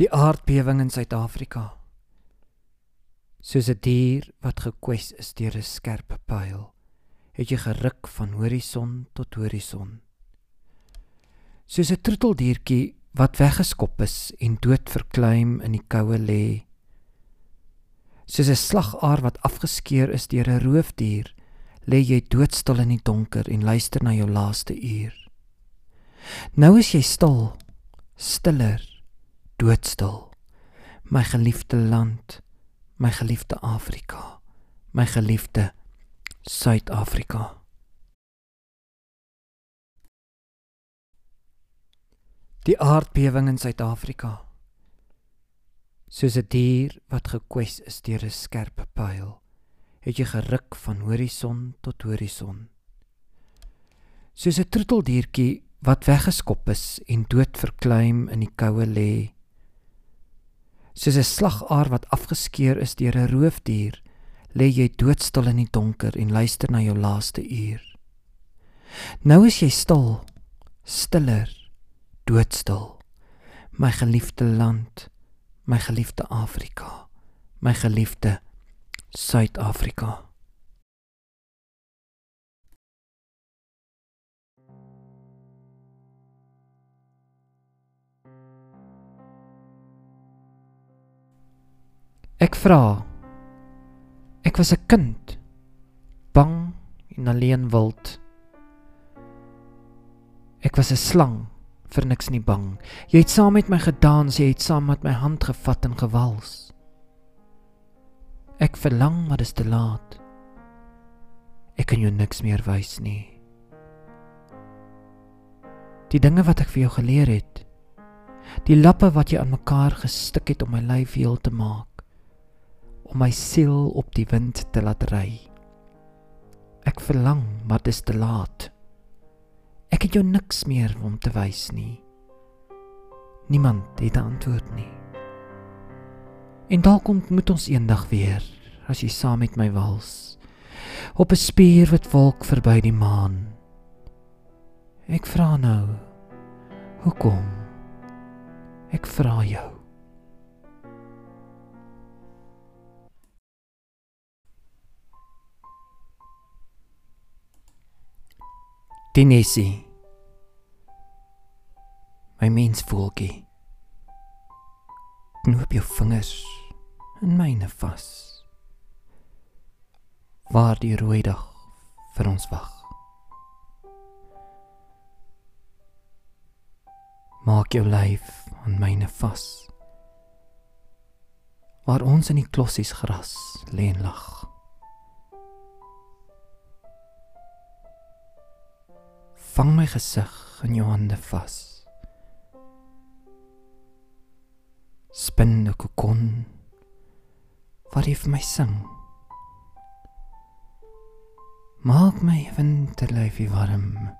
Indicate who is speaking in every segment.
Speaker 1: Die aardbewing in Suid-Afrika. Soos 'n dier wat gekwes is deur 'n skerp pyl, het jy geruk van horison tot horison. Soos 'n troeteldiertjie wat weggeskop is en dood verkleim in die koue lê. Soos 'n slagaar wat afgeskeur is deur 'n roofdier, lê jy doodstil in die donker en luister na jou laaste uur. Nou is jy stil, stiller doodstil. My geliefde land, my geliefde Afrika, my geliefde Suid-Afrika. Die aardbewing in Suid-Afrika. Soos 'n dier wat gekwes is deur 'n skerp pyl, het jy geruk van horison tot horison. Soos 'n troeteldiertjie wat weggeskop is en dood verkleim in die koue lê soos 'n slagaar wat afgeskeur is deur 'n roofdier, lê jy doodstil in die donker en luister na jou laaste uur. Nou is jy stil, stiller, doodstil. My geliefde land, my geliefde Afrika, my geliefde Suid-Afrika. Ek vra. Ek was 'n kind, bang en alleen wild. Ek was 'n slang, vir niks nie bang. Jy het saam met my gedans, jy het saam met my hand gevat en gewals. Ek verlang, maar dit is te laat. Ek kan jou niks meer wys nie. Die dinge wat ek vir jou geleer het, die lappe wat jy aan mekaar gestik het om my lyf heel te maak om my siel op die wind te laat ry. Ek verlang, maar dit is te laat. Ek het jou niks meer om te wys nie. Niemand het 'n antwoord nie. En dalk ontmoet ons eendag weer as jy saam met my wals op 'n spierwit wolk verby die maan. Ek vra nou, hoekom? Ek vra jou. Tinesie. My mens voeltjie. Knoop jou vingers in myne vas. Waar die rooi dag vir ons wag. Maak jou lyf aan myne vas. Waar ons in die klossies gras lê en lag. Vang my gesig in jou hande vas. Spin 'n kokon. Wat jy vir my sing. Maak my winterlyfie warm.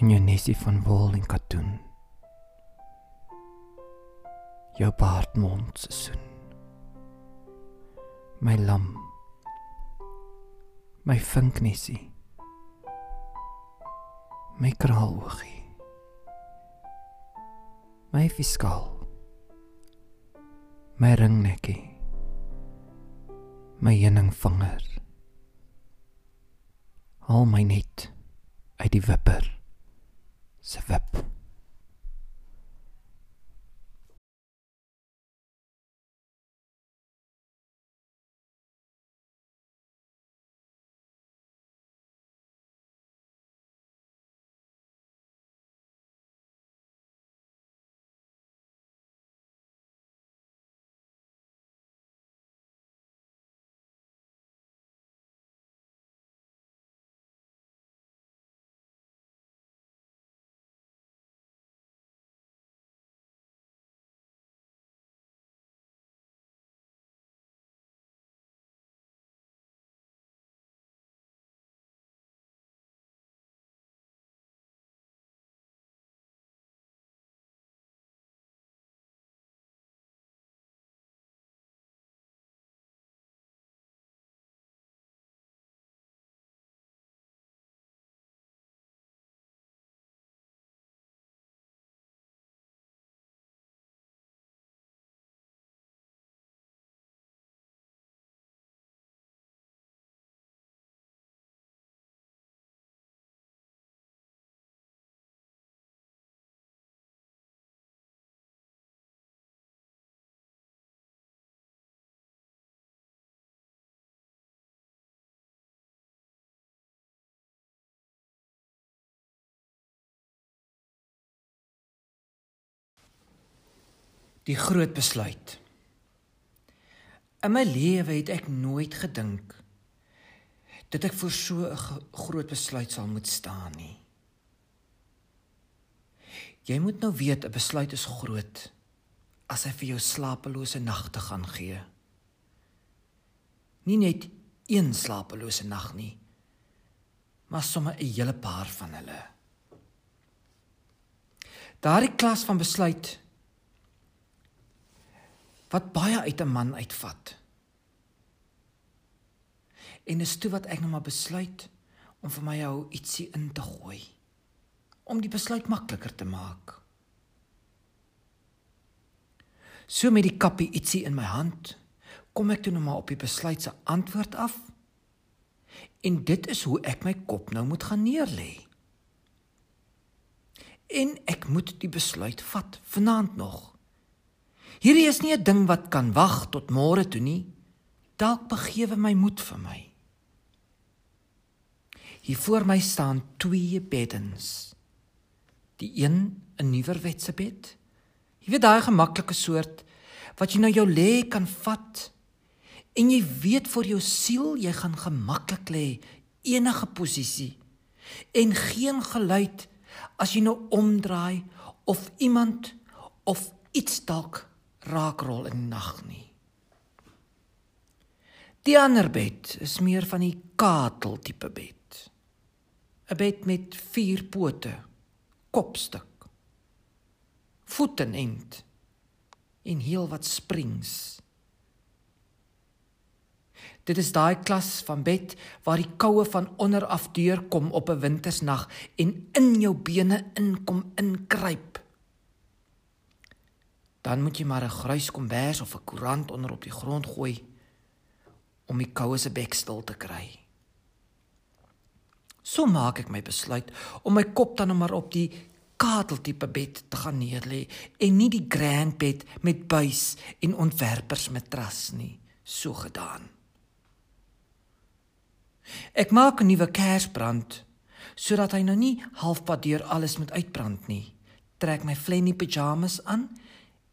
Speaker 1: In jou nesie van wol en katoen. Jou baardmond se soen. My lam. My vinknesie my kraaloogie my fiskaal. My ringnekkie. My heuningvinger. Al my net uit die wipper se wip Die groot besluit. In my lewe het ek nooit gedink dat ek voor so 'n groot besluit sal moet staan nie. Jy moet nou weet 'n besluit is groot as hy vir jou slapelose nagte gaan gee. Nie net een slapelose nag nie, maar sommer 'n hele paar van hulle. Daardie klas van besluit wat baie uit 'n man uitvat. En dis toe wat ek nou maar besluit om vir my jou ietsie in te gooi om die besluit makliker te maak. So met die kappie ietsie in my hand, kom ek toe nou maar op die besluit se antwoord af. En dit is hoe ek my kop nou moet gaan neerlê. En ek moet die besluit vat vanaand nog. Hierdie is nie 'n ding wat kan wag tot môre toe nie. Dalk begewe my moed vir my. Hier voor my staan twee beddens. Die een 'n nuwerwetse bed. Jy weet daai gemaklike soort wat jy nou jou lê kan vat en jy weet vir jou siel jy gaan gemaklik lê enige posisie en geen geluid as jy nou omdraai of iemand of iets dalk raakrol in die nag nie. Die ander bed is meer van die katel tipe bed. 'n Bed met vier pote, kopstuk, voete end en heel wat springs. Dit is daai klas van bed waar die koue van onder af deurkom op 'n wintersnag en in jou bene inkom inkruip dan moet jy maar 'n grys kombers of 'n koerant onder op die grond gooi om die koue se bek stil te kry. So maak ek my besluit om my kop dan maar op die kateltipe bed te gaan neerlê en nie die grand bed met buis en ontwerpers matras nie, so gedaan. Ek maak 'n nuwe kersbrand sodat hy nou nie halfpad deur alles moet uitbrand nie. Trek my flenny pyjamas aan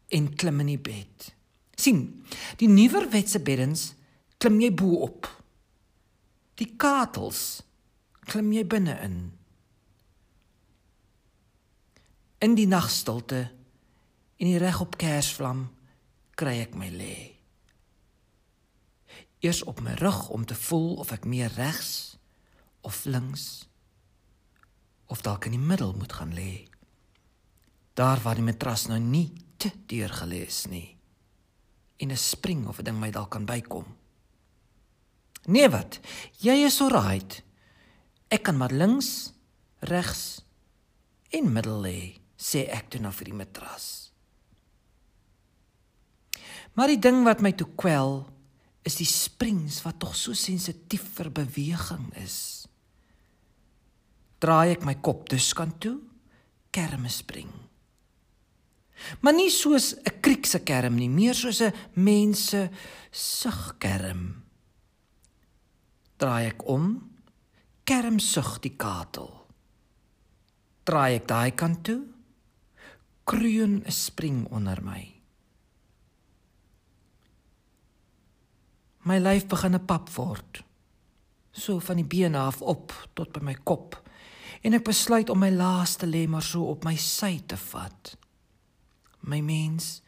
Speaker 1: en klim in die bed. sien, die nuwerwetse beddens klim jy bo op. Die katels klim jy binne in. In die nagstilte en die reg op kersvlam kry ek my lê. Eers op my rug om te voel of ek meer regs of links of dalk in die middel moet gaan lê. Daar waar die matras nou nie te deurgelees nie. En 'n spring of 'n ding my dalk kan bykom. Nee wat? Jy is so right. Ek kan maar links, regs en middel lê, sê ek toe na vir die matras. Maar die ding wat my toe kwel is die springs wat tog so sensitief vir beweging is. Draai ek my kop dus kan toe, kermespring. Maar nie soos 'n kriekse kerm nie, meer soos 'n mense sug kerm. Draai ek om, kerm sug die katel. Draai ek daai kant toe, kroon 'n spring onder my. My lyf begin 'n pap word. So van die bene af op tot by my kop en ek besluit om my laaste lê maar so op my sy te vat my mens.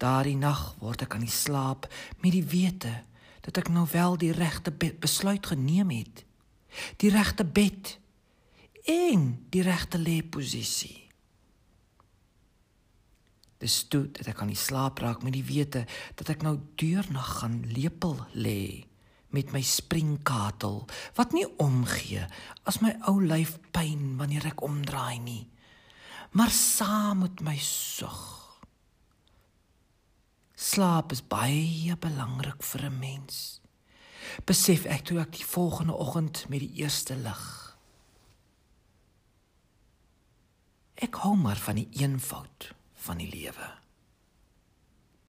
Speaker 1: Daardie nag word ek aan die slaap met die wete dat ek nou wel die regte besluit geneem het. Die regte bed en die regte lêposisie. Dis toe dat ek aan die slaap raak met die wete dat ek nou deurnag gaan lepel lê met my springkatel wat nie omgee as my ou lyf pyn wanneer ek omdraai nie maar saam met my sug. Slaap is baie belangrik vir 'n mens. Besef ek toe ek die volgende oggend met die eerste lig. Ek hou maar van die eenvoud van die lewe.